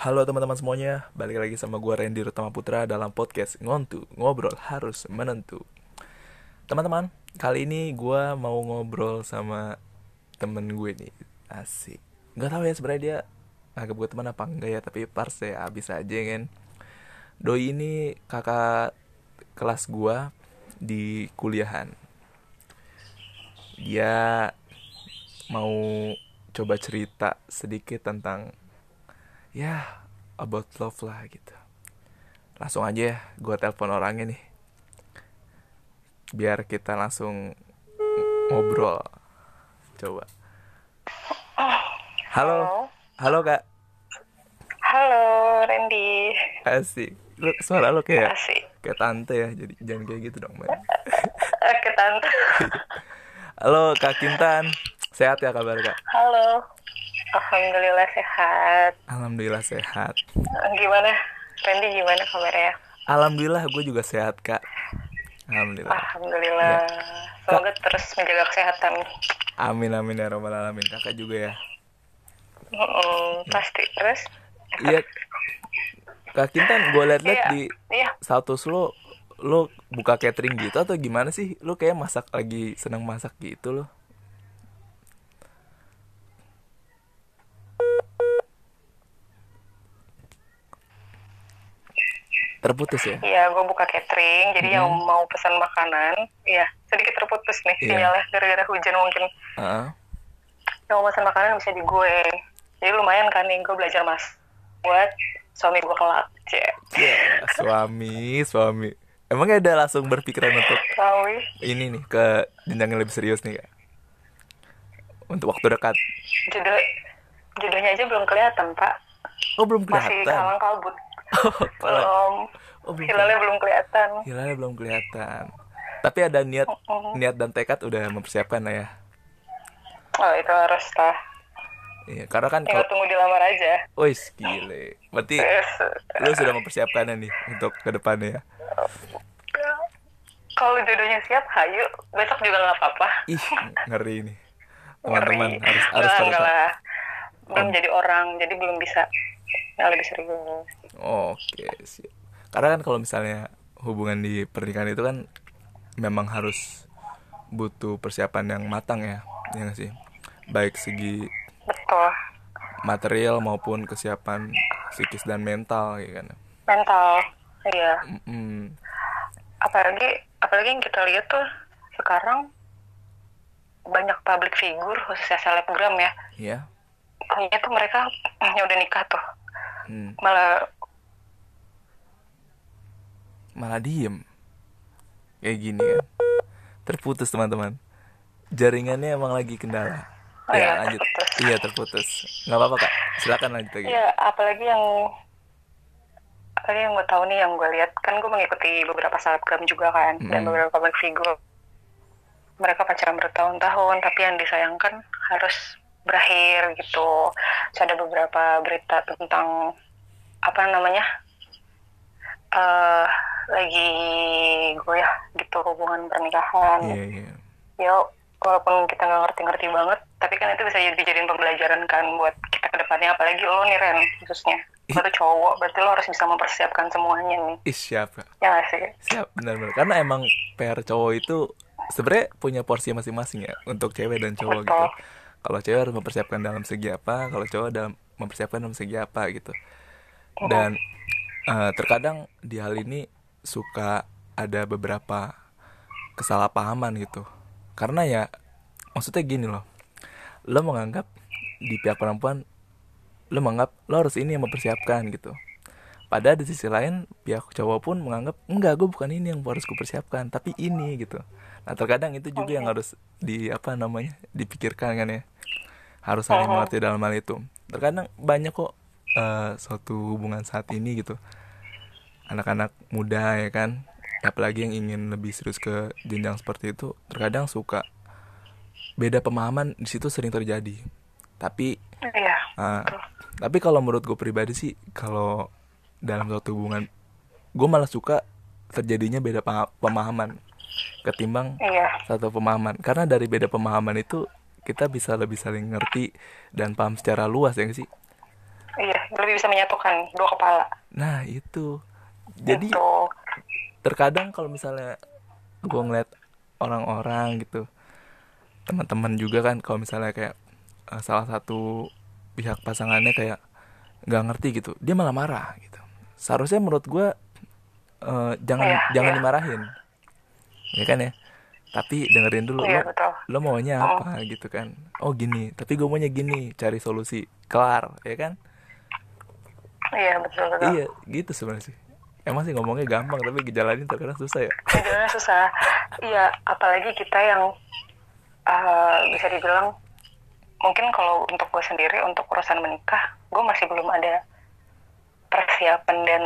Halo teman-teman semuanya, balik lagi sama gue Randy Rutama Putra dalam podcast Ngontu, Ngobrol Harus Menentu. Teman-teman, kali ini gue mau ngobrol sama temen gue nih, asik. Gak tau ya sebenarnya dia agak buat teman apa enggak ya, tapi pars ya abis aja kan? Doi ini kakak kelas gue di kuliahan. Dia mau coba cerita sedikit tentang ya about love lah gitu. Langsung aja ya gue telepon orangnya nih. Biar kita langsung ngobrol. Coba. Halo. Halo. Kak. Halo, Randy. asik. Lu suara lu kayak Asik. kayak tante ya jadi jangan kayak gitu dong mbak. Oke, Tante. halo kak Kintan. Sehat ya kabar kak? Halo. Alhamdulillah sehat. alhamdulillah sehat Gimana? Randy gimana kabarnya? alhamdulillah gue juga sehat kak alhamdulillah Alhamdulillah. Semoga terus menjaga kesehatan. amin amin ya robbal alamin kakak juga ya Mm, pasti. Terus? Iya. Kak Kintan, gue liat-liat Iya. di Iya. status lo, lo buka catering gitu atau gimana sih? Lo kayak masak lagi senang masak gitu lo. Terputus ya? Iya, gue buka catering. Jadi yang mau pesan makanan, iya sedikit terputus nih Iya. sinyalnya gara-gara hujan mungkin. Heeh. Yang mau pesan makanan bisa di gue. Jadi lumayan kan nih gue belajar mas buat suami gue kelak. Cek. Ya, suami, suami. Emangnya ada langsung berpikiran untuk Suami. ini nih ke jenjang yang lebih serius nih kak? Untuk waktu dekat. Jodoh, jodohnya aja belum kelihatan, Pak. Oh belum Masih kelihatan. kalang kabut. Oh, Belum. Oh, belum Hilalnya belum kelihatan. Hilalnya belum kelihatan. Tapi ada niat, niat dan tekad udah mempersiapkan lah ya. Oh, itu harus lah. Iya, karena kan Tinggal kalau, tunggu dilamar aja. wis gile. Berarti lu sudah mempersiapkannya nih untuk ke depannya ya. kalau jodohnya siap, hayu. Besok juga nggak apa-apa. Ih, ngeri nih. Teman-teman Ngeri. harus harus lah. Belum jadi orang, jadi belum bisa yang lebih serius. Oke, siap. Karena kan kalau misalnya hubungan di pernikahan itu kan memang harus butuh persiapan yang matang ya, ya nggak sih? Baik segi Betul. material maupun kesiapan psikis dan mental ya kan. Mental. Iya. Mm-mm. Apalagi, apalagi yang kita lihat tuh sekarang banyak public figure, khususnya selebgram ya. Ya. Kayaknya tuh mereka udah nikah tuh. Hmm. Malah malah diem. Kayak gini kan terputus teman-teman. Jaringannya emang lagi kendala. Oh ya iya, lanjut. terputus. iya terputus. Nggak apa-apa kak. Silakan lanjut lagi. Ya, apalagi yang apalagi yang gue tahu nih yang gue lihat kan gue mengikuti beberapa selebgram juga kan dan Mm. beberapa public figure mereka pacaran bertahun-tahun tapi yang disayangkan harus berakhir gitu. Terus ada beberapa berita tentang apa namanya eh lagi goyah gitu hubungan pernikahan. Iya iya. Ya walaupun kita nggak ngerti-ngerti banget tapi kan itu bisa dijadiin pembelajaran kan buat kita ke depannya. Apalagi lo nih Ren khususnya. Lo tuh cowok berarti lo harus bisa mempersiapkan semuanya nih. Ih, siap. Ya nggak sih? Siap benar-benar. Karena emang PR cowok itu sebenarnya punya porsi masing-masing ya untuk cewek dan cowok gitu. Betul. Kalau cewek harus mempersiapkan dalam segi apa kalau cowok dalam mempersiapkan dalam segi apa gitu. Dan eh, terkadang di hal ini suka ada beberapa kesalahpahaman gitu. Karena ya maksudnya gini loh. Lo menganggap di pihak perempuan lo menganggap lo harus ini yang mempersiapkan gitu. Padahal di sisi lain pihak cowok pun menganggap enggak gue bukan ini yang harus kupersiapkan tapi ini gitu. Nah terkadang itu juga yang harus di apa namanya dipikirkan kan ya. Harus saling mengerti dalam hal itu. Terkadang banyak kok eh, suatu hubungan saat ini gitu. Anak-anak muda ya kan, apalagi yang ingin lebih serius ke jenjang seperti itu, terkadang suka beda pemahaman di situ sering terjadi. Tapi iya Ah, tapi kalau menurut gue pribadi sih kalau dalam suatu hubungan gue malah suka terjadinya beda pemahaman ketimbang iya. satu pemahaman. Karena dari beda pemahaman itu kita bisa lebih saling ngerti dan paham secara luas ya nggak sih? Iya lebih bisa menyatukan dua kepala. Nah itu. Jadi Gitu. terkadang kalau misalnya gue ngeliat orang-orang gitu teman-teman juga kan kalau misalnya kayak eh, salah satu pihak pasangannya kayak nggak ngerti gitu dia malah marah gitu. Seharusnya menurut gue eh, jangan Iya, jangan iya. dimarahin ya kan ya? Tapi dengerin dulu Iya, lo betul. lo maunya apa gitu kan? Oh gini. Tapi gue maunya gini cari solusi kelar ya kan? Iya betul betul. Iya gitu sebenarnya sih. Emang sih ngomongnya gampang tapi ngejalanin terkadang susah ya. Jadinya susah. Iya apalagi kita yang eh, bisa dibilang mungkin kalau untuk gue sendiri untuk urusan menikah gue masih belum ada persiapan dan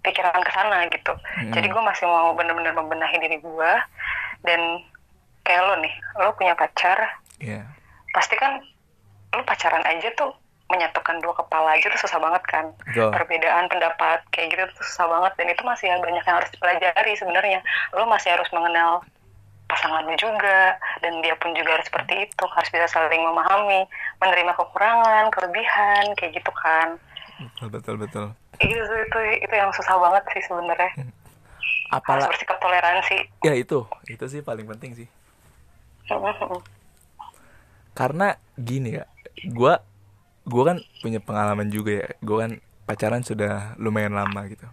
pikiran ke sana gitu. Jadi gue masih mau bener-bener membenahi diri gue dan kayak lo nih lo punya pacar. Iya. Pasti kan lu pacaran aja tuh menyatukan dua kepala aja tuh susah banget kan. Betul. perbedaan pendapat kayak gitu tuh susah banget dan itu masih banyak yang harus dipelajari sebenarnya. Lu masih harus mengenal pasangan lu juga dan dia pun juga harus seperti itu harus bisa saling memahami menerima kekurangan kelebihan kayak gitu kan. Betul betul betul itu itu itu yang susah banget sih sebenarnya. Harus apalah bersikap toleransi. Ya itu. Itu sih paling penting sih. Karena gini ya gua gua kan punya pengalaman juga ya. Gua kan pacaran sudah lumayan lama gitu.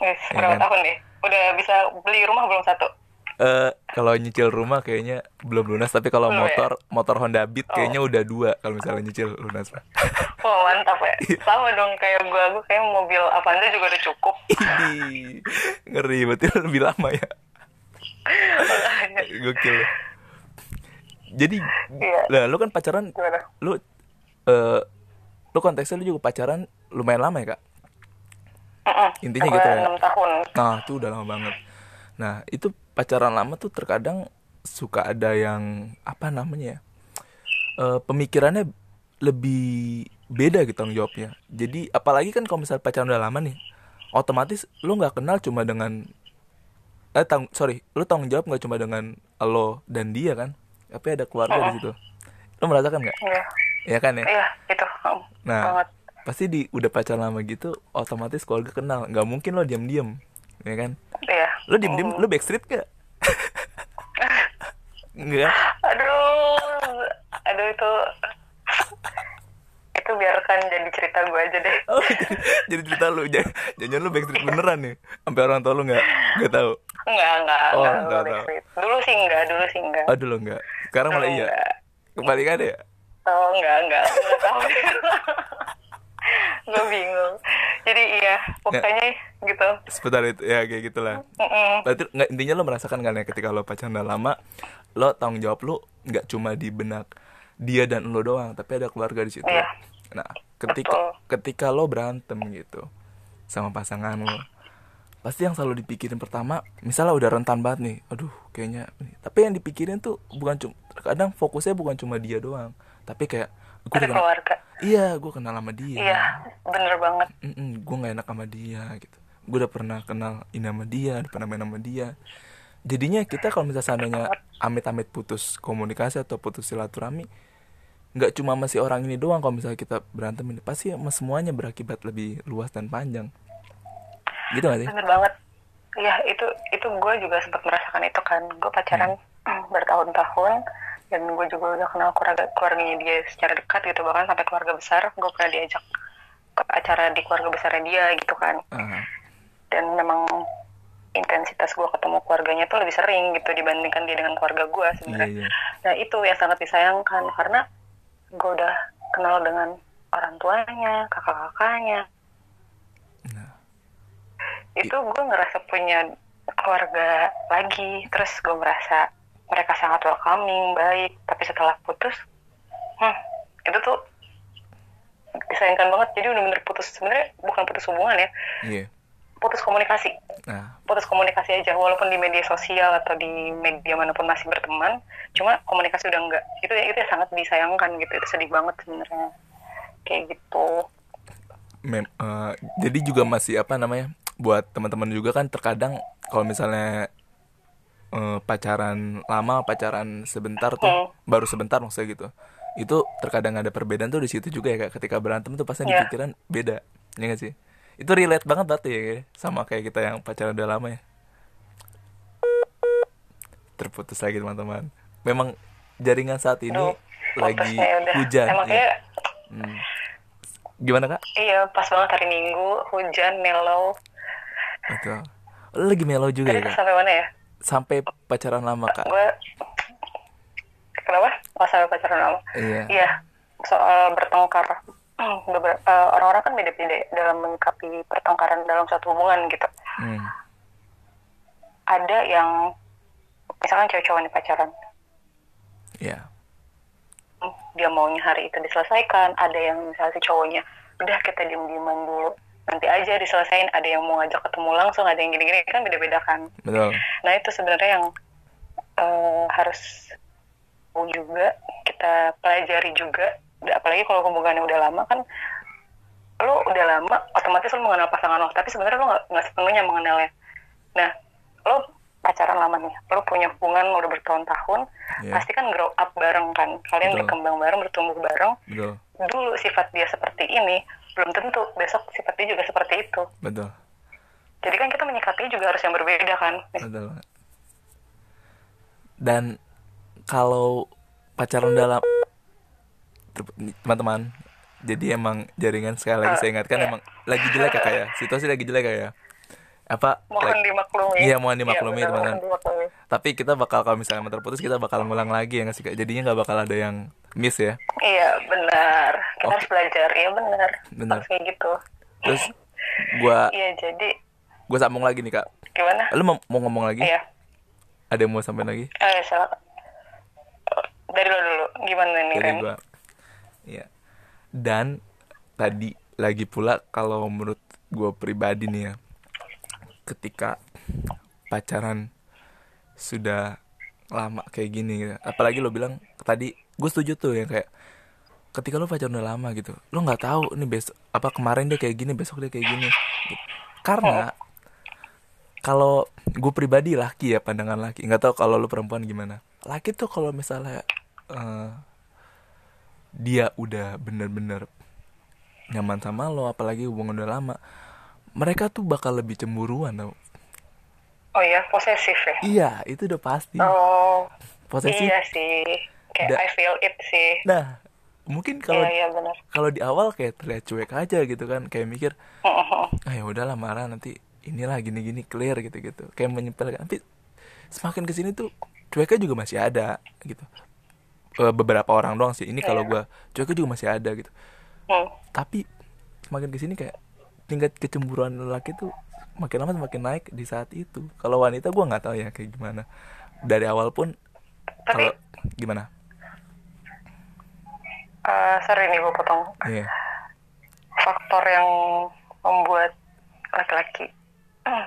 Wis, Iya berapa kan? tahun deh udah bisa beli rumah belum satu eh kalau nyicil rumah kayaknya belum lunas tapi kalau Belum ya? motor motor Honda Beat kayaknya udah dua kalau misalnya nyicil lunas Pak. Oh mantap ya. Iya. Sama dong kayak gue, gue kayak mobil Avanza juga udah cukup. Ngeri berarti lebih lama ya gokil jadi Iya. lah lu kan pacaran Gimana? lu eh lu konteksnya lu juga pacaran lumayan lama ya kak Mm-mm. Intinya Gua gitu ya? enam tahun. Nah, itu udah lama banget. Nah, itu pacaran lama tuh terkadang suka ada yang apa namanya ya? eh, pemikirannya lebih beda gitu tanggung jawabnya. Jadi apalagi kan kalau misalnya pacaran udah lama nih, otomatis lu nggak kenal cuma dengan eh tang sorry, lu tanggung jawab nggak cuma dengan lo dan dia kan, tapi ada keluarga di situ. Lu merasakan nggak? Iya. Ya kan ya? Iya, itu. Nah, Banget. pasti di udah pacaran lama gitu, otomatis keluarga kenal. Nggak mungkin lo diam-diam, ya kan? Iya. Lo diem-diem, lo backstreet gak? Enggak. Aduh. Aduh itu itu biarkan jadi cerita gue aja deh. Oh, jadi, jadi cerita lu, jangan, jangan lu backstreet beneran nih. Sampai orang tua lu nggak nggak tahu. Enggak, enggak, Oh, enggak, enggak enggak. Dulu sih enggak, dulu sih enggak. Aduh lo nggak. Sekarang malah Dulu iya. enggak. Kebalikan ya? Oh, enggak, enggak. Enggak. gue bingung. Jadi iya, pokoknya gitu. Sebentar itu ya kayak gitulah. Mm-mm. Berarti nggak intinya lo merasakan kan ya ketika lo pacaran udah lama, lo tanggung jawab lo nggak cuma di benak dia dan lo doang, tapi ada keluarga di situ. Iya. Nah, ketika Betul. ketika lo berantem gitu sama pasangan lo, pasti yang selalu dipikirin pertama, misalnya udah rentan banget nih, aduh kayaknya, tapi yang dipikirin tuh bukan cuma, kadang fokusnya bukan cuma dia doang, tapi kayak gue Ada keluarga. iya gue kenal sama dia, Iya, bener banget. gue nggak enak sama dia gitu gue udah pernah kenal ini sama dia udah pernah main sama dia jadinya kita kalau misalnya seandainya amit-amit putus komunikasi atau putus silaturahmi nggak cuma masih orang ini doang kalau misalnya kita berantem ini pasti sama semuanya berakibat lebih luas dan panjang gitu gak sih Bener banget. Iya, itu itu gue juga sempat merasakan itu kan. Gue pacaran bertahun-tahun dan gue juga udah kenal keluarga keluarganya dia secara dekat gitu bahkan sampai keluarga besar. Gue pernah diajak ke acara di keluarga besarnya dia gitu kan. Ah, Dan memang intensitas gue ketemu keluarganya tuh lebih sering gitu dibandingkan dia dengan keluarga gue sebenarnya. iya Nah itu yang sangat disayangkan karena gue udah kenal dengan orang tuanya, kakak-kakaknya. nah Itu gue ngerasa punya keluarga lagi. Terus gue merasa mereka sangat welcoming, baik. Tapi setelah putus, hmm, itu tuh disayangkan banget. Jadi bener-bener putus. Sebenarnya bukan putus hubungan ya, iya putus komunikasi. nah Putus komunikasi aja, walaupun di media sosial atau di media mana pun masih berteman, cuma komunikasi udah enggak. Itu itu yang sangat disayangkan gitu. Itu sedih banget sebenarnya. Kayak gitu. Mem, eh, jadi juga masih apa namanya buat teman-teman juga kan terkadang kalau misalnya eh, pacaran lama pacaran sebentar tuh Hmm. baru sebentar maksudnya gitu itu terkadang ada perbedaan tuh di situ juga ya kak ketika berantem tuh pasti di Iya. pikiran beda ya gak sih itu relate banget berarti ya sama kayak kita yang pacaran udah lama ya terputus lagi teman-teman memang jaringan saat ini lagi ya hujan Emang ya. kayak Hmm. gimana kak iya pas banget hari Minggu hujan mellow. betul Lu lagi mellow juga ya kak sampai mana ya? Sampai pacaran lama kak Gue kenapa? Oh sampai pacaran lama. iya Iya, soal bertengkar. Beber- eh, Orang-orang kan beda-beda dalam menyikapi pertengkaran dalam satu hubungan gitu. Hmm. Ada yang misalkan cewek cowok nih pacaran, iya dia maunya hari itu diselesaikan. Ada yang misalnya si cowoknya, udah kita diem-dieman dulu, nanti aja diselesain. Ada yang mau ngajak ketemu langsung, ada yang gini-gini kan beda-beda kan. betul Nah itu sebenarnya yang eh, harus juga kita pelajari juga. Apalagi kalau hubungannya udah lama kan, lo udah lama otomatis lo mengenal pasangan lo. Tapi sebenarnya lo nggak sepenuhnya mengenalnya. Nah lo pacaran lama nih, lo punya hubungan udah bertahun-tahun, Iya. pasti kan grow up bareng kan. Kalian Betul. berkembang bareng, bertumbuh bareng. betul Dulu sifat dia seperti ini, belum tentu besok sifat dia juga seperti itu. betul Jadi kan kita menyikapinya juga harus yang berbeda kan. betul dan kalau pacaran dalam teman-teman jadi emang jaringan sekali lagi Eh, saya ingatkan iya. emang lagi jelek ya kayak situasi lagi jelek ya apa Mohon like- dimaklumi. iya mohon dimaklumi Iya, benar, teman-teman mohon dimaklumi. tapi kita bakal kalau misalnya terputus kita bakal ngulang lagi ya nggak sih Kak? jadinya nggak bakal ada yang miss ya Iya benar. Kita Oke. harus belajar. Iya benar. Benar. Kayak gitu. terus gua Iya jadi gua sambung lagi nih kak gimana? lu mau, mau ngomong lagi Iya. ada yang mau sampai lagi Eh silakan. Dari lo dulu. Gimana nih dari Ren? gua Iya. Dan tadi lagi pula kalau menurut gua pribadi nih ya, ketika pacaran sudah lama kayak gini, gitu. apalagi lo bilang tadi, gue setuju tuh ya kayak ketika lo pacaran udah lama gitu, lo nggak tahu nih besok apa kemarin dia kayak gini, besok dia kayak gini, gitu. karena kalau gue pribadi laki ya pandangan laki, nggak tahu kalau lo perempuan gimana, laki tuh kalau misalnya eh, dia udah bener-bener nyaman sama lo apalagi hubungan udah lama mereka tuh bakal lebih cemburuan tau Oh iya posesif ya. iya itu udah pasti Oh posesif iya sih. Kayak Da- I feel it sih. nah mungkin kalau Iya iya kalau di awal kayak terlihat cuek aja gitu kan kayak mikir ah ya udahlah marah nanti inilah gini-gini clear gitu-gitu kayak menyepelekan tapi semakin ke sini tuh cueknya juga masih ada gitu Eh, beberapa orang doang sih ini kalau Iya. gua cueknya juga masih ada gitu Hmm. tapi semakin ke sini kayak tingkat kecemburuan lelaki tuh makin lama semakin naik di saat itu kalau wanita gua nggak tahu ya kayak gimana dari awal pun Tapi kalau gimana eh, sorry nih gue potong. iya Faktor yang membuat laki-laki hmm,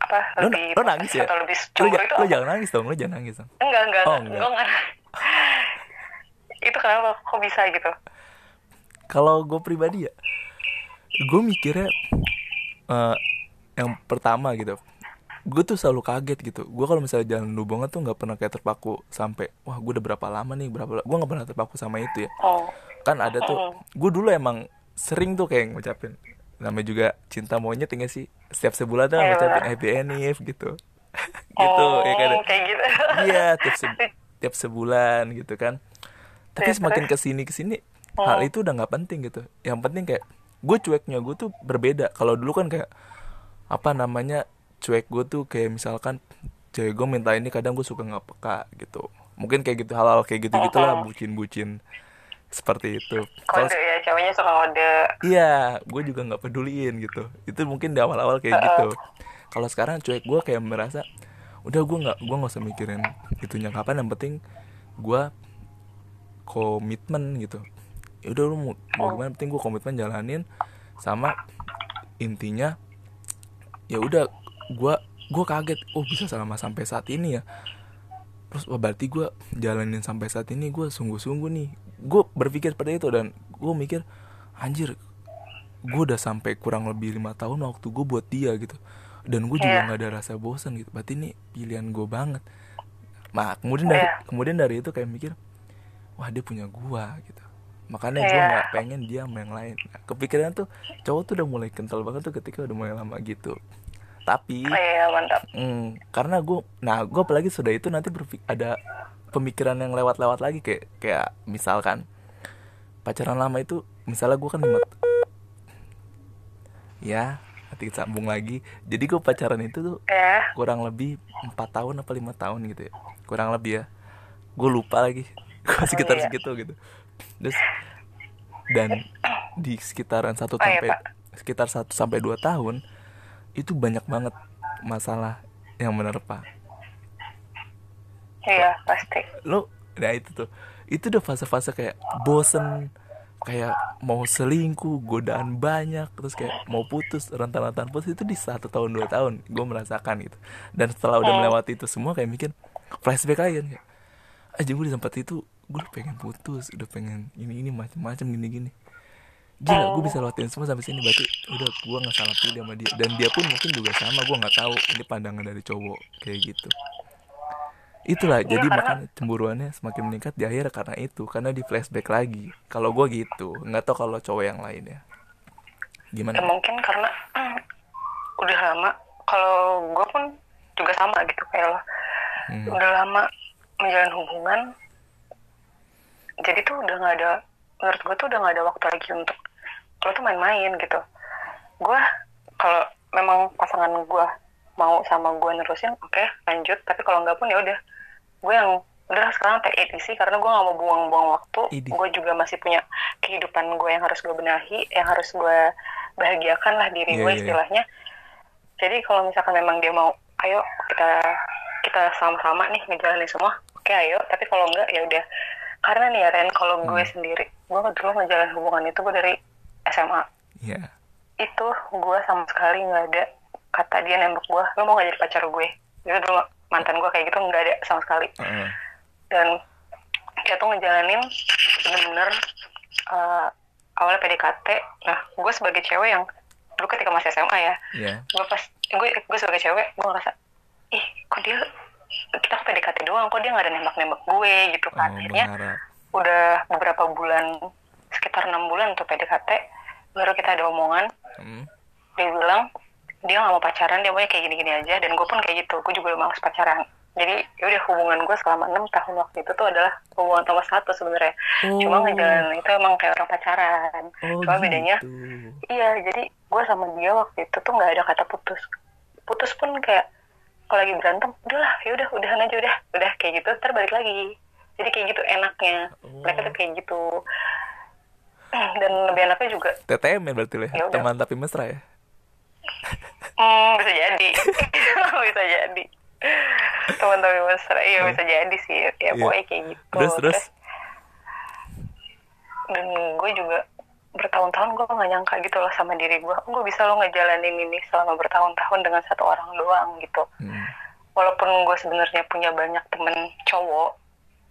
apa lo, lebih lo nangis ya atau lebih lo, itu lo apa? jangan nangis dong lo jangan nangis dong Enggak, enggak, Oh, enggak. enggak. Gue enggak. itu kenapa kok bisa gitu? kalau gue pribadi ya gue mikirnya eh, yang pertama gitu gue tuh selalu kaget gitu. Gue kalau misalnya jalan hubungan tuh nggak pernah kayak terpaku sampai wah gue udah berapa lama nih berapa gue nggak pernah terpaku sama itu ya. Oh, kan ada tuh gue dulu emang sering tuh kayak ngucapin namanya juga cinta monyet enggak sih? Setiap sebulan tuh Iya, ngucapin happy enif gitu. Gitu oh, ya kan? kayak gitu. iya tiap se- tiap sebulan gitu kan. Tapi Terus, semakin ke sini ke sini Oh. hal itu udah nggak penting gitu. Yang penting kayak gue cueknya gue tuh berbeda kalau dulu kan kayak apa namanya cuek gue tuh kayak misalkan cewek gue minta ini kadang gue suka nggak peka gitu mungkin kayak gitu hal-hal kayak gitu gitulah bucin-bucin seperti itu kalau Kode ya, ceweknya suka kode. Iya, gue juga nggak peduliin gitu. Itu mungkin di awal-awal kayak gitu. Kalau sekarang cuek gue kayak merasa, udah gue nggak gue nggak usah mikirin itunya kapan. Yang penting gue komitmen gitu. Ya udah lu mau, mau gimana? Penting gue komitmen jalanin sama intinya ya udah gue gue kaget. Oh bisa selama sampai saat ini ya? Terus wah berarti gue jalanin sampai saat ini gue sungguh-sungguh nih. Gue berpikir seperti itu dan gue mikir anjir gue udah sampai kurang lebih lima tahun waktu gue buat dia gitu. Dan gue juga Iya. nggak ada rasa bosan gitu. Berarti ini pilihan gue banget. Nah kemudian dari Iya. kemudian dari itu kayak mikir wah dia punya gua gitu makanya gue nggak pengen dia sama yang lain. Nah, kepikiran tuh cowok tuh udah mulai kental banget tuh ketika udah mulai lama gitu. Tapi Oh, iya mantap. Hmm, karena gue, nah gue apalagi sudah itu nanti berpik ada pemikiran yang lewat-lewat lagi kayak kayak misalkan pacaran lama itu misalnya gue kan lima ya nanti kita sambung lagi. Jadi gue pacaran itu tuh ya. kurang lebih empat tahun apa lima tahun gitu ya. Kurang lebih ya. Gue lupa lagi. Gue sekitar iya. segitu gitu terus dan di sekitaran satu Oh, iya, sampai Pak. sekitar satu sampai dua tahun itu banyak banget masalah yang menerpa iya pasti lo nah itu tuh itu udah fase-fase kayak bosen kayak mau selingkuh godaan banyak terus kayak mau putus rentan-rentan putus itu di satu tahun dua tahun gue merasakan gitu dan setelah udah Hmm. melewati itu semua kayak mikir flashback lagi kan aja gue di tempat itu gue udah pengen putus udah pengen ini ini macam-macam gini-gini. Gila gue bisa lewatin semua sampai sini berarti udah gue nggak salah pilih sama dia. Dan dia pun mungkin juga sama gue nggak tahu ini pandangan dari cowok kayak gitu. Itulah Iya, jadi karena- makanya cemburuannya semakin meningkat di akhir karena itu karena di flashback lagi. Kalau gue gitu nggak tahu kalau cowok yang lain ya. Gimana? Ya mungkin karena hmm, udah lama. Kalau gue pun juga sama gitu kayak lo. Hmm. udah lama menjalin hubungan jadi tuh udah nggak ada menurut gue tuh udah nggak ada waktu lagi untuk lo tuh main-main gitu. Gue kalau memang pasangan gue mau sama gue nerusin oke lanjut. Tapi kalau nggak pun ya udah. Gue yang udah sekarang take it easy. Karena gue nggak mau buang-buang waktu. Gue juga masih punya kehidupan gue yang harus gue benahi yang harus gue bahagiakan lah diri Iya, gue iya, iya. istilahnya. Jadi kalau misalkan memang dia mau ayo kita kita sama-sama nih ngejalanin semua. Oke ayo. Tapi kalau enggak ya udah karena nih ya Ren kalau gue Hmm. sendiri gue dulu ngejalanin hubungan itu gue dari SMA ya itu gue sama sekali nggak ada kata dia nembak gue lo mau gak jadi pacar gue? Itu dulu mantan gue kayak gitu nggak ada sama sekali. Heeh. dan dia tuh ngejalanin bener-bener eh, awalnya PDKT nah gue sebagai cewek yang dulu ketika masih SMA ya ya gue pas gue gue sebagai cewek gue ngerasa ih kok dia kita PDKT doang kok dia nggak ada nembak-nembak gue gitu oh, kan akhirnya berharap udah beberapa bulan sekitar enam bulan tuh PDKT baru kita ada omongan Hmm. dia bilang dia nggak mau pacaran dia maunya kayak gini-gini aja dan gue pun kayak gitu gue juga udah males pacaran jadi yaudah hubungan gue selama enam tahun waktu itu tuh adalah hubungan nomor satu sebenarnya Oh. cuma ngejalanin itu emang kayak orang pacaran oh cuma bedanya gitu. Iya, jadi gue sama dia waktu itu tuh nggak ada kata putus. Putus pun kayak kalau lagi berantem, udahlah, ya udah, udahan aja udah, udah kayak gitu, ntar balik lagi. Jadi kayak gitu enaknya. Oh. Mereka tuh kayak gitu. Dan lebih enaknya juga, TTM ya berarti lah Ya teman tapi mesra ya hmm, bisa jadi, bisa jadi. Teman tapi mesra, iya bisa jadi sih. Ya Iya. pokoknya kayak gitu. terus terus dan gue juga bertahun-tahun gue nggak nyangka gitu loh sama diri gue gue bisa lo ngejalanin ini selama bertahun-tahun dengan satu orang doang gitu. Hmm. walaupun gue sebenarnya punya banyak temen cowok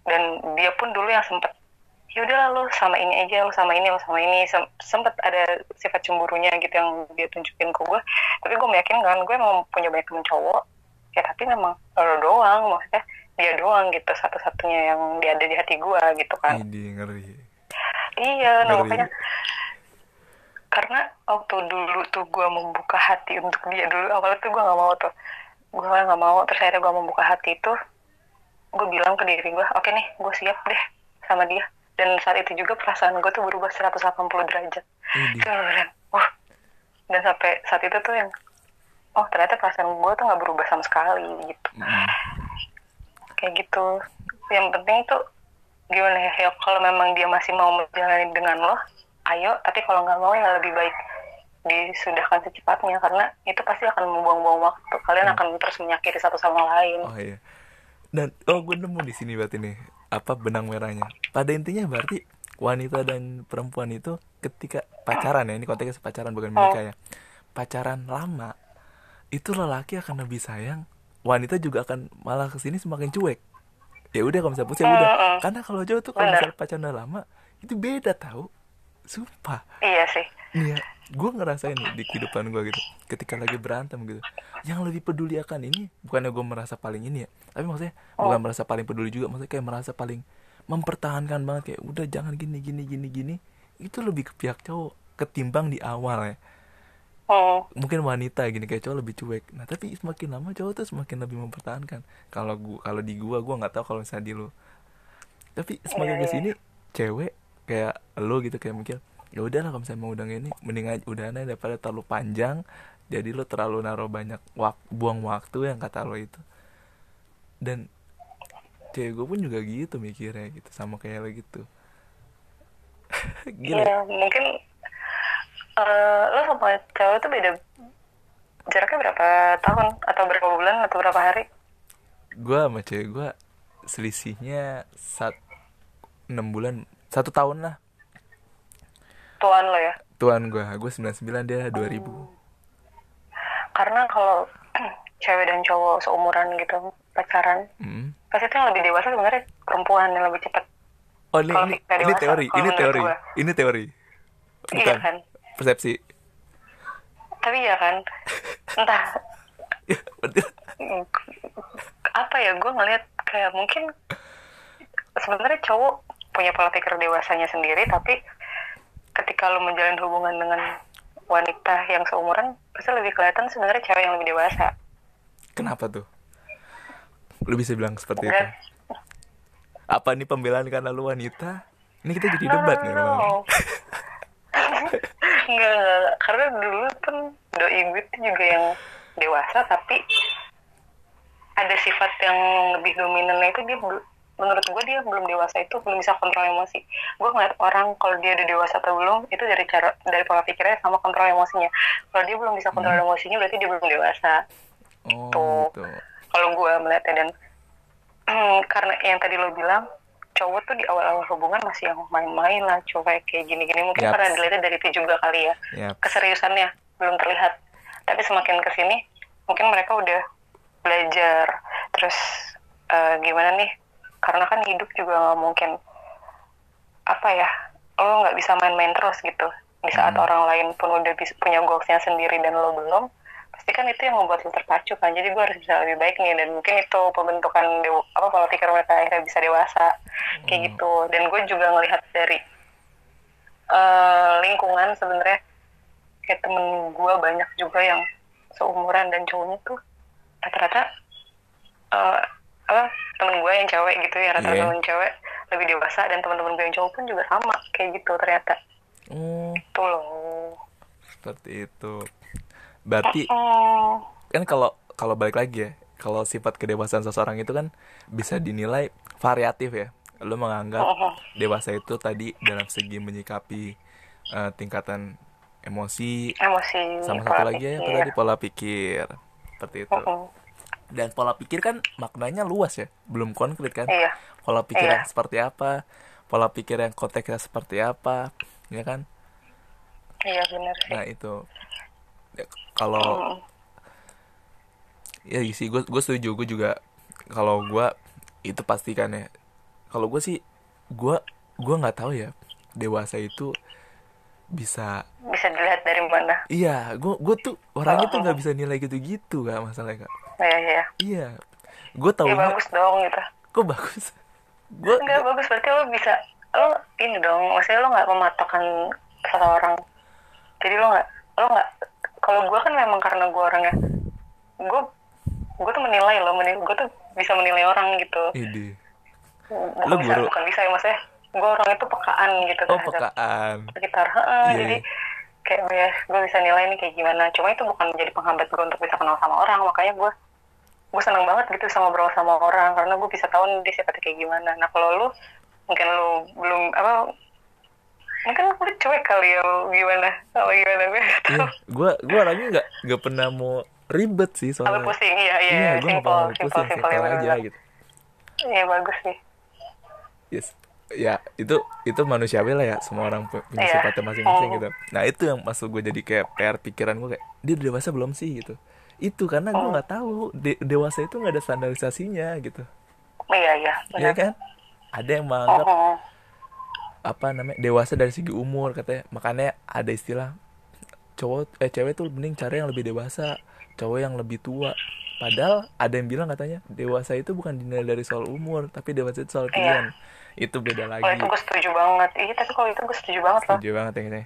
dan dia pun dulu yang sempet yaudah lo sama ini aja lo sama ini lo sama ini. Sem- sempet ada sifat cemburunya gitu yang dia tunjukin ke gue tapi gue meyakinkan gue emang punya banyak temen cowok. Ya tapi memang lo doang maksudnya dia doang gitu satu-satunya yang dia ada di hati gue gitu kan. Ini ngeri Iya, nah Ngeri. makanya karena waktu dulu tuh gue membuka hati untuk dia dulu awalnya tuh gue nggak mau tuh. Gue nggak mau terus akhirnya gue membuka hati itu gue bilang ke diri gue oke nih gue siap deh sama dia. Dan saat itu juga perasaan gue tuh berubah 180 derajat. Itu beneran wah. Dan sampai saat itu tuh yang oh ternyata perasaan gue tuh nggak berubah sama sekali gitu. Hmm. kayak gitu. Yang penting itu gimana ya, ya kalau memang dia masih mau menjalani dengan lo ayo tapi kalau nggak mau ya lebih baik disudahkan secepatnya karena itu pasti akan membuang-buang waktu kalian akan terus menyakiti satu sama lain Oh iya. Dan oh gue nemu di sini berarti nih apa benang merahnya. Pada intinya berarti wanita dan perempuan itu ketika pacaran ya ini konteksnya pacaran bukan menikah ya. Pacaran lama itu lelaki akan lebih sayang, wanita juga akan malah ke sini semakin cuek. Ya udah kalau misalnya putus ya udah. Karena kalau cowok tuh kalau misalnya pacaran udah lama itu beda tahu. Sumpah. iya sih Nih ya, gue ngerasain di kehidupan gue gitu Ketika lagi berantem gitu Yang lebih peduli akan ini Bukannya gue merasa paling ini ya Tapi maksudnya Oh. bukan merasa paling peduli juga Maksudnya kayak merasa paling mempertahankan banget kayak udah jangan gini gini gini gini itu lebih ke pihak cowok ketimbang di awal ya Hmm. mungkin wanita gini kayak cowok lebih cuek. Nah tapi semakin lama cowok tuh semakin lebih mempertahankan. Kalau gua kalau di gua gua nggak tahu kalau misalnya di lu. Tapi semakin Iya, ke sini cewek kayak lo gitu kayak mikir ya udah lah kalau misalnya mau udah ini mending aja udah aja daripada terlalu panjang jadi lo terlalu naruh banyak wak buang waktu yang kata lo itu. Dan cewek gue pun juga gitu mikirnya gitu sama kayak lo gitu. Gila. Iya, mungkin eh, lo sama cewek tuh beda jaraknya berapa tahun atau berapa bulan atau berapa hari? gue sama cewek gue selisihnya sat enam bulan satu tahun lah Tuan lo ya. tuan gue gue 99 dia 2000 Karena kalau cewek dan cowok seumuran gitu pacaran, Hmm. pasti itu yang lebih dewasa sebenarnya perempuan yang lebih cepat. oh ini Kalau ini, kita ini teori ini teori ini teori Iya bukan kan? Persepsi. Tapi ya kan, entah. Ya apa ya gue ngelihat kayak mungkin sebenarnya cowok punya pola pikir dewasanya sendiri tapi ketika lo menjalin hubungan dengan wanita yang seumuran pasti lebih kelihatan sebenarnya cewek yang lebih dewasa. Kenapa tuh? Lu bisa bilang seperti itu? Dan apa ini pembelaan karena lu wanita? Ini kita jadi no, debat no, nih no, no. Enggak, enggak, karena dulu kan doi gue tuh juga yang dewasa tapi ada sifat yang lebih dominannya itu dia menurut gue dia belum dewasa itu belum bisa kontrol emosi. Gue ngeliat orang kalau dia udah dewasa atau belum itu dari cara dari pola pikirnya sama kontrol emosinya. Kalau dia belum bisa kontrol emosinya berarti dia belum dewasa. Oh Tuh. gitu. Kalau gue melihatnya dan karena yang tadi lo bilang cowok tuh di awal-awal hubungan masih yang main-main lah cuek kayak gini-gini mungkin Yaps. karena dilihatnya dari itu juga kali ya Yaps. keseriusannya belum terlihat tapi semakin ke sini mungkin mereka udah belajar terus eh, gimana nih karena kan hidup juga nggak mungkin apa ya lo nggak bisa main-main terus gitu di saat Hmm. orang lain pun udah bisa, punya goalsnya sendiri dan lo belum pasti kan itu yang membuat lo terpacu kan? Jadi gue harus bisa lebih baik nih dan mungkin itu pembentukan dew- apa pola pikir mereka akhirnya bisa dewasa. Kayak Hmm. gitu. Dan gue juga ngelihat dari eh, lingkungan sebenarnya. Kayak temen gue banyak juga yang seumuran dan cowoknya tuh rata-rata eh, apa temen gue yang cewek gitu ya rata-rata Iya. temen cewek lebih dewasa dan teman-teman gue yang cowok pun juga sama kayak gitu ternyata. Oh. Tuh loh. Seperti itu berarti Hmm, kan kalau kalau balik lagi ya kalau sifat kedewasaan seseorang itu kan bisa dinilai variatif ya. Lo menganggap Mhm. dewasa itu tadi dalam segi menyikapi eh, tingkatan emosi emosi sama satu lagi ya apa pikir. tadi pola pikir. Seperti itu. Dan pola pikir kan maknanya luas ya belum konkret kan? Iya. Pola pikir Iya. yang seperti apa pola pikir yang konteksnya seperti apa ya kan? Iya benar sih. Nah itu. Ya, kalau Hmm. ya sih gue gue setuju gue juga kalau gue itu pastikan ya. Kalau gue sih gue gue nggak tahu ya dewasa itu bisa bisa dilihat dari mana? Iya gue gue tuh orangnya tuh nggak bisa nilai gitu-gitu kak masalahnya kak iya iya. Iya gue ya tahu bagus dong gitu. Kok bagus? Gue Enggak bagus berarti lo bisa lo ini dong maksudnya lo nggak mematokkan seseorang. Jadi lo nggak lo nggak? Kalau gue kan memang karena gue orangnya gue gue tuh menilai lo menilai gue tuh bisa menilai orang gitu. Ide bukan Lo bisa bukan bisa ya maksudnya gue orangnya tuh pekaan gitu oh pekaan. sekitar Heeh, Iya, jadi iya. kayak oh ya gue bisa nilai nih kayak gimana. Cuma itu bukan jadi penghambat gue untuk bisa kenal sama orang makanya gue gue seneng banget gitu bisa ngobrol sama orang karena gue bisa tahu nih dia sifatnya kayak gimana. Nah kalau lu mungkin lu belum apa mungkin lu cuek kali ya gimana? Apa gimana? Gue iya gue gue orangnya nggak nggak pernah mau ribet sih Kalau soalnya pusing iya iya, iya gue simple simple pusing simple simpel ya aja gitu. Iya bagus sih. Yes. Ya itu itu manusiawi lah ya semua orang pu- punya Iya. sifatnya masing-masing gitu. Nah itu yang masuk gue jadi kayak PR pikiran gue kayak dia udah dewasa belum sih? gitu. Itu karena gue Oh. nggak tahu de- dewasa itu nggak ada standarisasinya gitu. Iya iya ya benar. kan? Ada yang menganggap oh. Apa namanya dewasa dari segi umur katanya makanya ada istilah cowok eh cewek tuh mending cari yang lebih dewasa cowok yang lebih tua padahal ada yang bilang katanya dewasa itu bukan dinilai dari soal umur tapi dewasa itu soal Iya. pilihan itu beda Kalau lagi itu gue setuju banget. Iya, tapi kalau itu gue setuju banget loh. setuju banget yang ini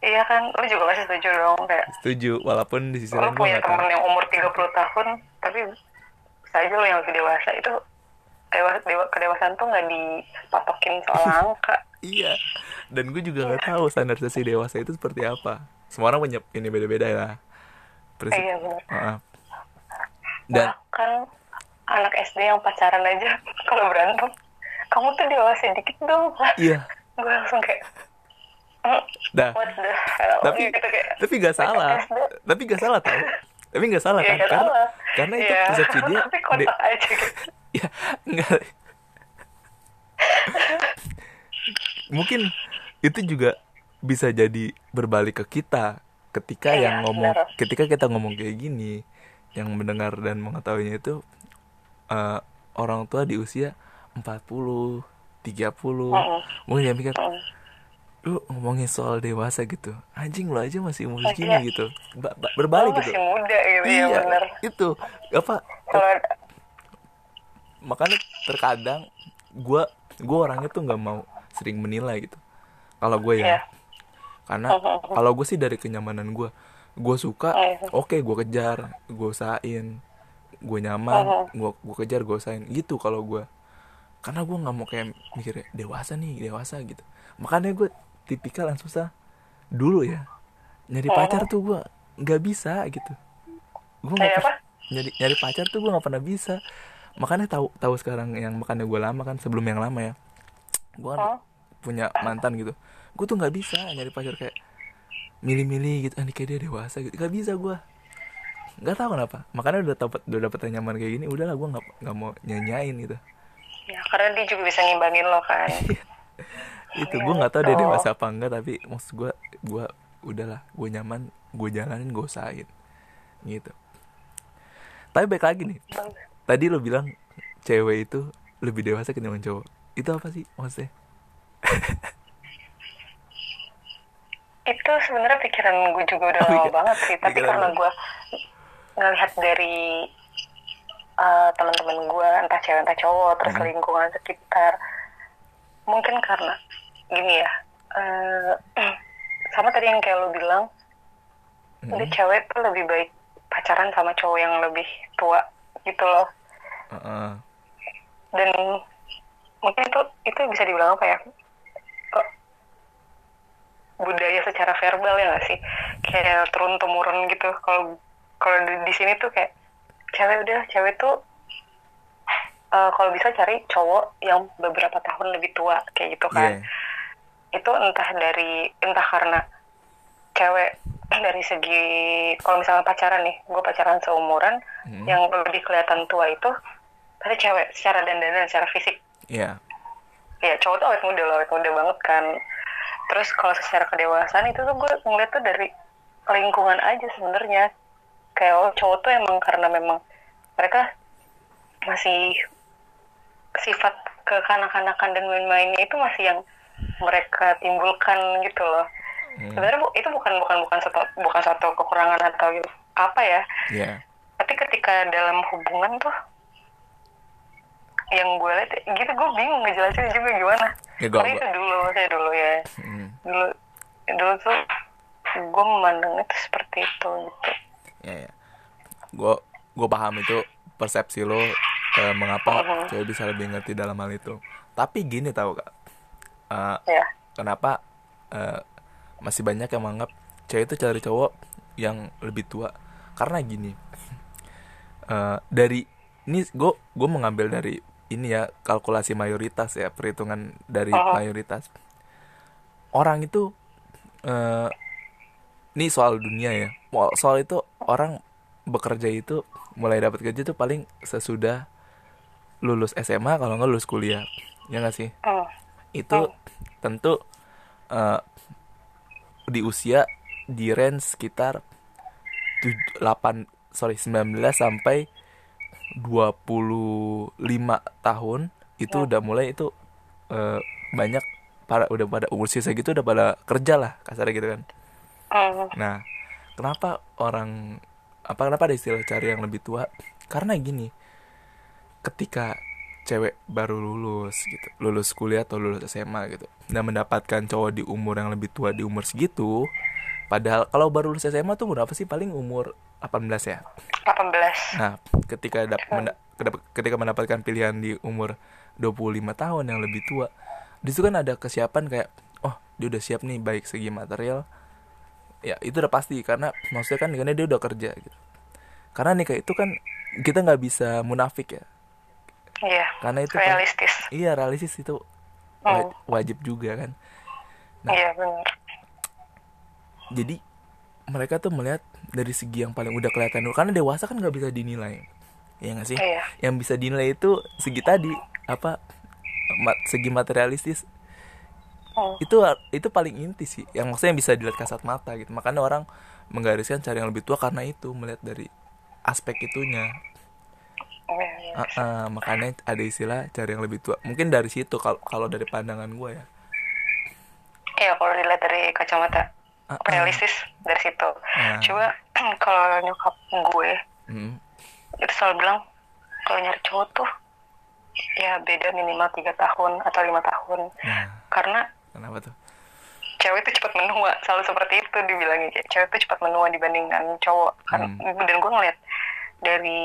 Iya kan, lu juga pasti setuju dong. Kayak, setuju walaupun di sisi lu lain gue punya nggak tahu temen yang umur 30 tahun, tapi aja lu yang lebih dewasa. Itu dewa, dewa, kedewasaan tuh nggak dipatokin soal angka. Iya, dan gue juga nggak tahu standarisasi dewasa itu seperti apa. Semua orang punya ini beda-beda ya. Prinsip. Iya, bener. Heeh. Dan Bahkan anak SD yang pacaran aja, kalau berantem, kamu tuh dewasa dikit dong. iya, gue langsung kayak, "Hmm, dah. Tapi gitu kayak, tapi nggak salah. SD. Tapi nggak salah tau. Tapi nggak salah Iya, kan? nggak Karena salah. karena itu Iya. persepsi dia. Tapi de- aja gitu. ya enggak. Mungkin itu juga bisa jadi berbalik ke kita ketika Iya, yang ngomong benar. ketika kita ngomong kayak gini yang mendengar dan mengetahuinya itu eh, orang tua di usia 40 30 Mm-mm. mungkin dia mikir Mm. lu ngomongin soal dewasa gitu anjing lu aja masih umur Oh, segini gitu Ba- ba- Lu berbalik masih gitu muda gitu ya iya bener. itu apa Kalau makanya terkadang gua gua orangnya tuh nggak mau sering menilai gitu. Kalau gue ya. Iya. karena kalau gue sih dari kenyamanan gue gue suka Iya. oke gue kejar gue usahain gue nyaman gue gue kejar gue usahain. Gitu kalau gue. Karena gue nggak mau kayak mikirnya dewasa nih dewasa gitu. Makanya gue tipikal yang susah dulu ya. Nyari pacar tuh gue nggak bisa gitu. Gue nggak Kayak per- apa? nyari nyari pacar tuh gue nggak pernah bisa. Makanya tahu tahu sekarang yang makanya gue lama kan sebelum yang lama ya gue kan Oh. punya mantan gitu. Gue tuh nggak bisa nyari pacar kayak milih-milih gitu. Ah, kayak dia dewasa gitu. Nggak bisa gue nggak tahu kenapa. Makanya udah dapat udah dapet yang nyaman kayak gini udahlah gue nggak nggak mau nyanyain gitu. Ya karena dia juga bisa ngimbangin lo kan. itu Iya, gue nggak tahu dia gitu. dewasa apa enggak tapi maksud gue gue udahlah gue nyaman gue jalanin gue usahain. Gitu. Tapi baik lagi nih. Tadi lo bilang cewek itu lebih dewasa ketimbang cowok itu apa sih maksudnya itu sebenarnya pikiran gue juga udah Oh, lama iya. banget sih tapi Pikiran karena gue ngelihat dari eh, teman-teman gue entah cewek entah cowok terus Mhm. lingkungan sekitar mungkin karena gini ya eh, sama tadi yang kayak lo bilang Mhm. dia cewek tuh lebih baik pacaran sama cowok yang lebih tua gitu loh Heeh. dan mungkin itu itu bisa dibilang apa ya? Budaya secara verbal ya nggak sih? Kayak turun temurun gitu. Kalau kalau di, di sini tuh kayak cewek udah cewek tuh eh, kalau bisa cari cowok yang beberapa tahun lebih tua kayak gitu kan. Iya. itu entah dari entah karena cewek dari segi kalau misalnya pacaran nih gue pacaran seumuran Hmm. yang lebih kelihatan tua itu pasti cewek secara dandanan secara fisik Iya. ya cowok tuh awet muda loh awet muda banget kan terus kalau secara kedewasaan itu tuh gue ngeliat tuh dari lingkungan aja sebenarnya kayak oh, cowok tuh emang karena memang mereka masih sifat kekanak-kanakan dan main-mainnya itu masih yang mereka timbulkan gitu loh Hmm. sebenarnya bu- itu bukan bukan bukan satu bukan satu kekurangan atau apa ya Iya. tapi ketika dalam hubungan tuh yang gue lihat gitu gue bingung ngejelasin juga gimana. Ya, gua- gua- itu dulu saya dulu ya. Hmm. dulu dulu tuh gue memandang itu seperti itu gitu. Ya ya. Gue gue paham itu persepsi lo eh, mengapa Mhm. cewek bisa lebih ngerti dalam hal itu. Tapi gini tau kak. Eh, ya. kenapa eh, masih banyak yang menganggap cewek itu cari cowok yang lebih tua? Karena gini eh, dari ini gue gue mengambil dari ini ya kalkulasi mayoritas ya perhitungan dari Oh. mayoritas. Orang itu eh ini soal dunia ya. Soal itu orang bekerja itu mulai dapat kerja itu paling sesudah lulus SMA kalau nggak lulus kuliah. Ya nggak sih? Hmm. itu tentu eh, di usia di range sekitar tuj- 8 sorry 19 sampai 25 tahun itu udah mulai itu eh, banyak para udah pada umur sisa gitu udah pada kerja lah kasarnya gitu kan. Hmm. nah kenapa orang apa kenapa ada istilah cari yang lebih tua? Karena gini ketika cewek baru lulus gitu lulus kuliah atau lulus SMA gitu dan mendapatkan cowok di umur yang lebih tua di umur segitu padahal kalau baru lulus SMA tuh berapa sih? Paling umur 18 ya? 18 nah ketika dap- menda- kedap- ketika mendapatkan pilihan di umur 25 tahun yang lebih tua di situ kan ada kesiapan kayak oh dia udah siap nih baik segi material. Ya itu udah pasti karena maksudnya kan karena dia udah kerja gitu. Karena nikah itu kan kita nggak bisa munafik ya. Iya karena itu kan- realistis. Iya realistis itu. Hmm. wajib juga kan. Nah. iya benar. Jadi mereka tuh melihat dari segi yang paling udah kelihatan dulu. Karena dewasa kan nggak bisa dinilai. Ya nggak sih? Iya. yang bisa dinilai itu segi tadi apa ma- segi materialistis. Hmm. itu itu paling inti sih. Yang maksudnya bisa dilihat kasat mata gitu. Makanya orang menggariskan cari yang lebih tua karena itu melihat dari aspek itunya. Iya, iya. Ah, ah, makanya ada istilah cari yang lebih tua. Mungkin dari situ kalau kalau dari pandangan gue ya. Iya, kalau dilihat dari kacamata Ah. realistis dari situ. Ah. Coba kalau nyokap gue Hmm, itu selalu bilang kalau nyari cowok tuh ya beda minimal tiga tahun atau lima tahun nah karena kenapa tuh cewek itu cepat menua selalu seperti itu dibilangnya kayak cewek itu cepat menua dibandingkan cowok kan Hmm. dan gue ngeliat dari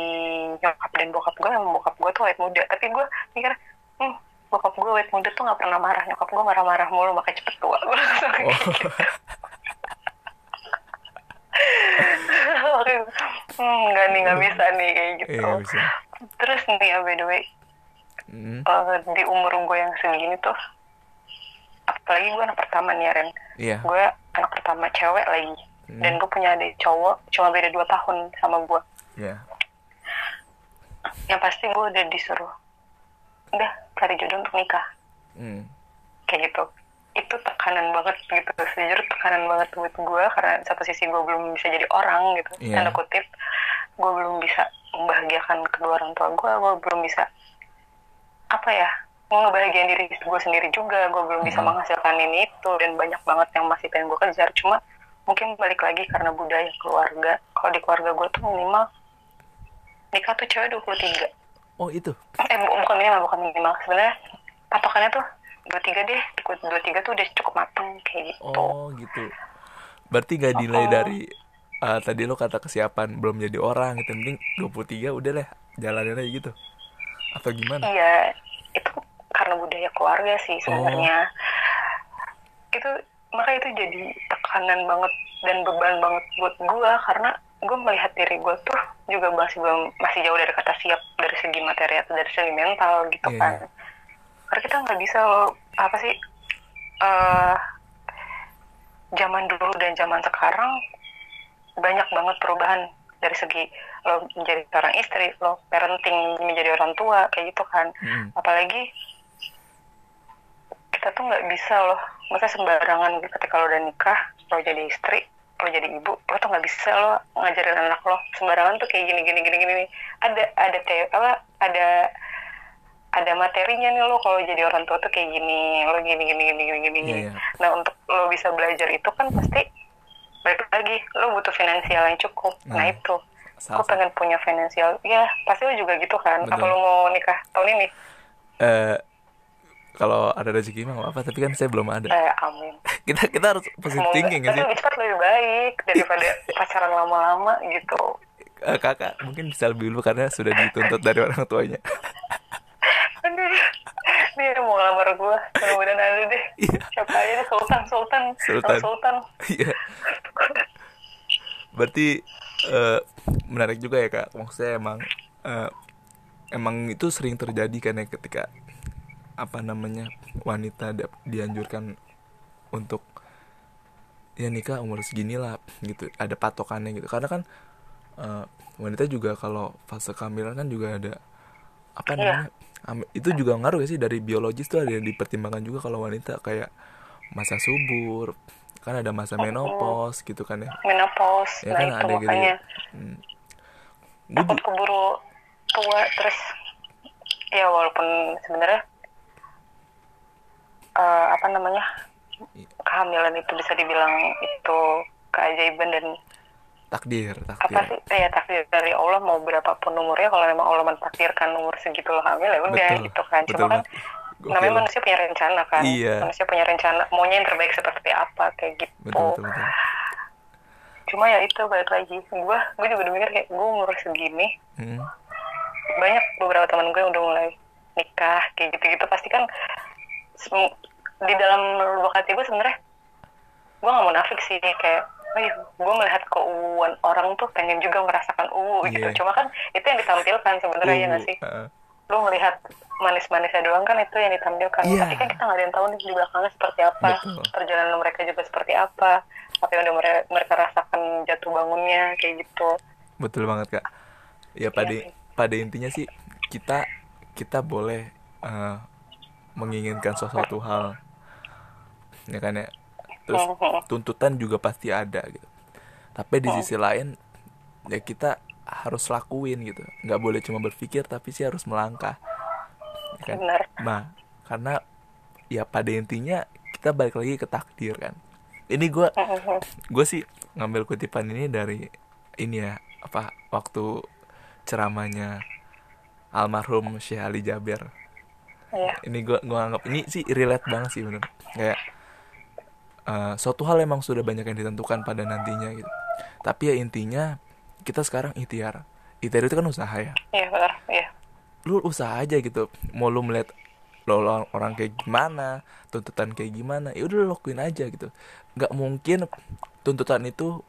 nyokap dan bokap gue yang bokap gue tuh awet muda tapi gue mikir hmm, bokap gue awet muda tuh nggak pernah marah nyokap gue marah-marah mulu makanya cepet tua gue oh gitu. Oke, hmm, nggak nih nggak bisa nih kayak gitu. Iya bisa. Terus nih ya by the way. Hmm, eh, di umur gue yang segini tuh apalagi gue anak pertama nih Ren. Iya. Gue anak pertama cewek lagi. Hmm. dan gue punya adik cowok cuma beda dua tahun sama gue. Iya. Yang pasti gue udah disuruh udah cari jodoh untuk nikah. Hmm, kayak gitu itu tekanan banget gitu. Sejujur tekanan banget buat gue karena satu sisi gue belum bisa jadi orang gitu. Iya. tanda kutip gue belum bisa membahagiakan kedua orang tua gue gue belum bisa apa ya ngebahagiain diri gue sendiri juga. Gue belum bisa Mhm. menghasilkan ini itu dan banyak banget yang masih pengen gue kejar. Cuma mungkin balik lagi karena budaya keluarga. Kalau di keluarga gue tuh minimal nikah tuh cewek 23 oh itu? Eh bu- bukan minimal bukan minimal. Sebenarnya patokannya tuh 23 deh ikut 23 tuh udah cukup mateng kayak gitu oh gitu berarti gak delay Oh. dari ah, tadi lo kata kesiapan belum jadi orang gitu penting 23 udah deh jalanin aja gitu atau gimana Iya, itu karena budaya keluarga sih Oh. sebenarnya. Itu maka itu jadi tekanan banget dan beban banget buat gua karena gue melihat diri gue tuh juga masih belum masih jauh dari kata siap dari segi materi atau dari segi mental gitu Iya. kan. Karena kita nggak bisa loh, apa sih eh zaman dulu dan zaman sekarang banyak banget perubahan dari segi lo menjadi seorang istri, lo parenting menjadi orang tua kayak gitu kan. Hmm. Apalagi kita tuh nggak bisa loh, masa sembarangan gitu ketika lo udah nikah, lo jadi istri, lo jadi ibu, lo tuh nggak bisa lo ngajarin anak lo sembarangan tuh kayak gini gini gini gini. Ada ada te apa ada ada materinya nih lo kalau jadi orang tua tuh kayak gini, lo gini gini gini gini gini. Iya, iya. Nah untuk lo bisa belajar itu kan pasti balik lagi lo butuh finansial yang cukup. Nah, Nah, itu, salah gue pengen punya finansial. Ya pasti lo juga gitu kan. Apa Betul. lo mau nikah tahun ini? eh kalau ada rezeki mah apa tapi kan saya belum ada Eh amin. kita kita harus positive Semoga- thinking sih lebih cepat lebih baik daripada pacaran lama-lama gitu. Eh, kakak mungkin bisa lebih dulu karena sudah dituntut dari orang tuanya Aduh, dia mau ngelamar gue. Mudah-mudahan ada deh. Iya. Siapa aja deh, Sultan, Sultan, Sultan. Sultan. Sultan. Iya. Berarti eh, menarik juga ya kak. Maksudnya emang eh, emang itu sering terjadi kan ya ketika apa namanya wanita dianjurkan untuk ya nikah umur segini lah gitu. Ada patokannya gitu. Karena kan eh, wanita juga kalau fase kehamilan kan juga ada apa Iya. namanya am- itu juga ngaruh ya sih dari biologis tuh ada yang dipertimbangkan juga kalau wanita kayak masa subur kan ada masa menopause gitu kan ya Menopause. ya nah kan itu ada gitu makanya. ya hmm. Takut keburu tua terus ya walaupun sebenarnya eh, apa namanya kehamilan itu bisa dibilang itu keajaiban dan takdir apa takdir. sih? Ya takdir dari Allah mau berapapun umurnya kalau memang Allah mentakdirkan umur segitu lo hamil ya udah Betul, gitu kan. Cuma kan. Gokil. namanya manusia punya rencana kan. Iya. manusia punya rencana maunya yang terbaik seperti apa kayak gitu. Betul betul betul. Cuma ya itu balik lagi. Gue gue juga udah mikir kayak gue umur segini Hmm, banyak beberapa teman gue yang udah mulai nikah kayak gitu-gitu. Pasti kan di dalam lubuk hati gue sebenarnya gue gak mau nafik sih kayak oh iya, gue melihat keuuan orang tuh pengen juga merasakan uu Iya. gitu cuma kan itu yang ditampilkan sebenarnya ya nggak uh, sih uh, lu melihat manis-manisnya doang kan itu yang ditampilkan Iya. tapi kan kita nggak ada yang tahu nih di belakangnya seperti apa Betul. perjalanan mereka juga seperti apa apa yang udah mere- mereka rasakan jatuh bangunnya kayak gitu betul banget kak ya pada Iya sih. pada intinya sih kita kita boleh eh, menginginkan sesuatu hal ya kan ya terus Mhm. tuntutan juga pasti ada gitu. Tapi di sisi lain ya kita harus lakuin gitu. Nggak boleh cuma berpikir tapi sih harus melangkah. Ya kan? benar. Nah karena ya pada intinya kita balik lagi ke takdir kan. Ini gue gue sih ngambil kutipan ini dari ini ya apa waktu ceramahnya almarhum Syekh Ali Jaber. Iya. ini gue gua anggap ini sih relate banget sih bener. Kayak eh, suatu hal emang sudah banyak yang ditentukan pada nantinya gitu. Tapi ya intinya kita sekarang ikhtiar. Ikhtiar itu kan usaha ya. Iya benar iya. Lu usaha aja gitu. Mau lu melihat lo lo- orang kayak gimana tuntutan kayak gimana ya udah lu lakuin aja gitu. Nggak mungkin tuntutan itu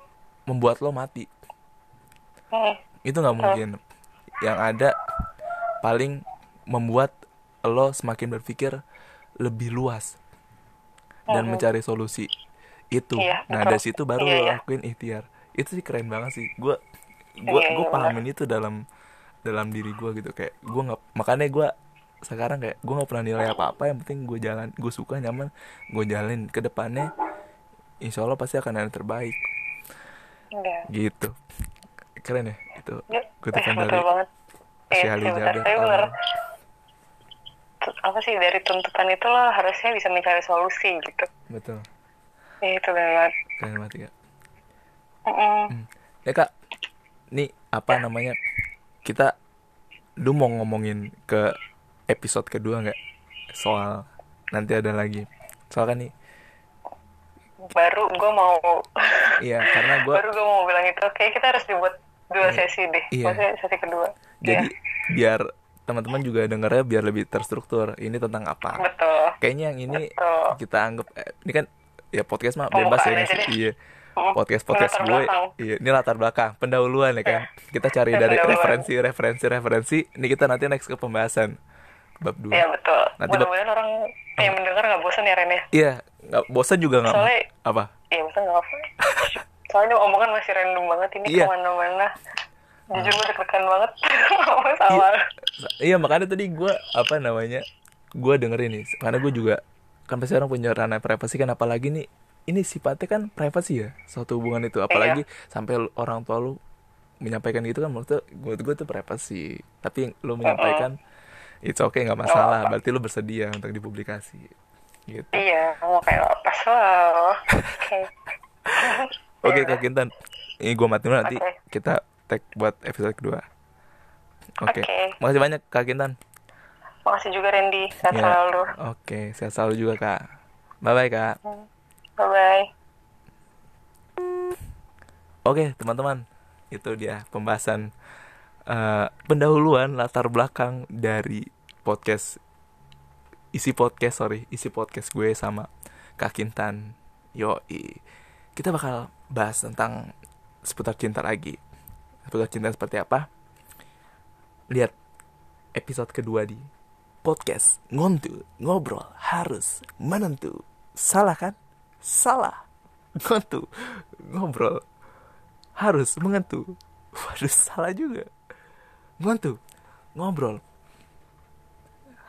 membuat lo mati. Mhm. itu nggak mungkin. Yang ada paling membuat lo semakin berpikir lebih luas dan mencari solusi itu Iya, nah betul. dari situ baru Iya, lo iya. lakuin ikhtiar itu sih keren banget sih gue gue Iya, gue iya, pahamin itu dalam dalam diri gue gitu kayak gue nggak makanya gue sekarang kayak gue nggak pernah nilai apa apa yang penting gue jalan gue suka nyaman gue jalanin ke depannya insya Allah pasti akan ada yang terbaik Iya. gitu keren ya itu Ya, kutipan eh, dari banget. Iya, Ali benar. Jaber. Tapi benar. Ah. T- Apa sih dari tuntutan itu lo harusnya bisa mencari solusi gitu. betul Ya, itu benar banget. keren banget ya ya kak nih apa namanya kita lu mau ngomongin ke episode kedua nggak soal nanti ada lagi soal kan nih Baru gue mau iya karena gue baru gue mau bilang itu kayak kita harus dibuat dua Iya. sesi deh. Iya. Maksudnya sesi kedua. jadi Iya, biar teman-teman juga dengarnya biar lebih terstruktur ini tentang apa betul. kayaknya yang ini Betul. kita anggap eh, ini kan ya podcast mah bebas ya iya Mm. podcast podcast gue iya ini latar belakang pendahuluan ya kan kita cari dari referensi referensi referensi ini kita nanti next ke pembahasan bab dua Iya betul. Nanti Mudah-mudahan orang yang mendengar nggak bosan ya Ren ya. Iya, nggak bosan juga nggak Soalnya- apa? Iya bosan nggak apa. Soalnya omongan masih random banget ini Iya. ke mana-mana. Jujur gue deg-degan banget. Pas awal. Iya makanya tadi gue apa namanya, gue dengerin nih, karena gue juga kan pasti orang punya ranah privasi kan, apalagi nih ini sifatnya kan privasi ya, suatu hubungan itu, apalagi sampai lu- orang tua lu menyampaikan gitu kan, menurut gue gue tuh privasi, tapi lu menyampaikan it's okay nggak masalah, berarti lu bersedia untuk dipublikasi, gitu. Iya, mau kayak pas loh. Oke. Oke Iya. Kak Kintan, ini gue mati dulu nanti Oke. kita tag buat episode kedua. Oke, Oke. makasih banyak Kak Kintan. Makasih juga Randy. Sehat Ya. selalu. Oke, sehat selalu juga Kak. Bye bye Kak. Bye-bye. Oke teman-teman, itu dia pembahasan eh, pendahuluan latar belakang dari podcast isi podcast sorry isi podcast gue sama Kak Kintan. Yoi, kita bakal bahas tentang seputar cinta lagi. Seputar cinta seperti apa? Lihat episode kedua di podcast ngontu ngobrol harus menentu. Salah kan? Salah. Ngontu ngobrol harus mengentu. Waduh, salah juga. Ngontu, ngobrol.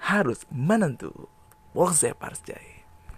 Harus menentu. Work Parjai.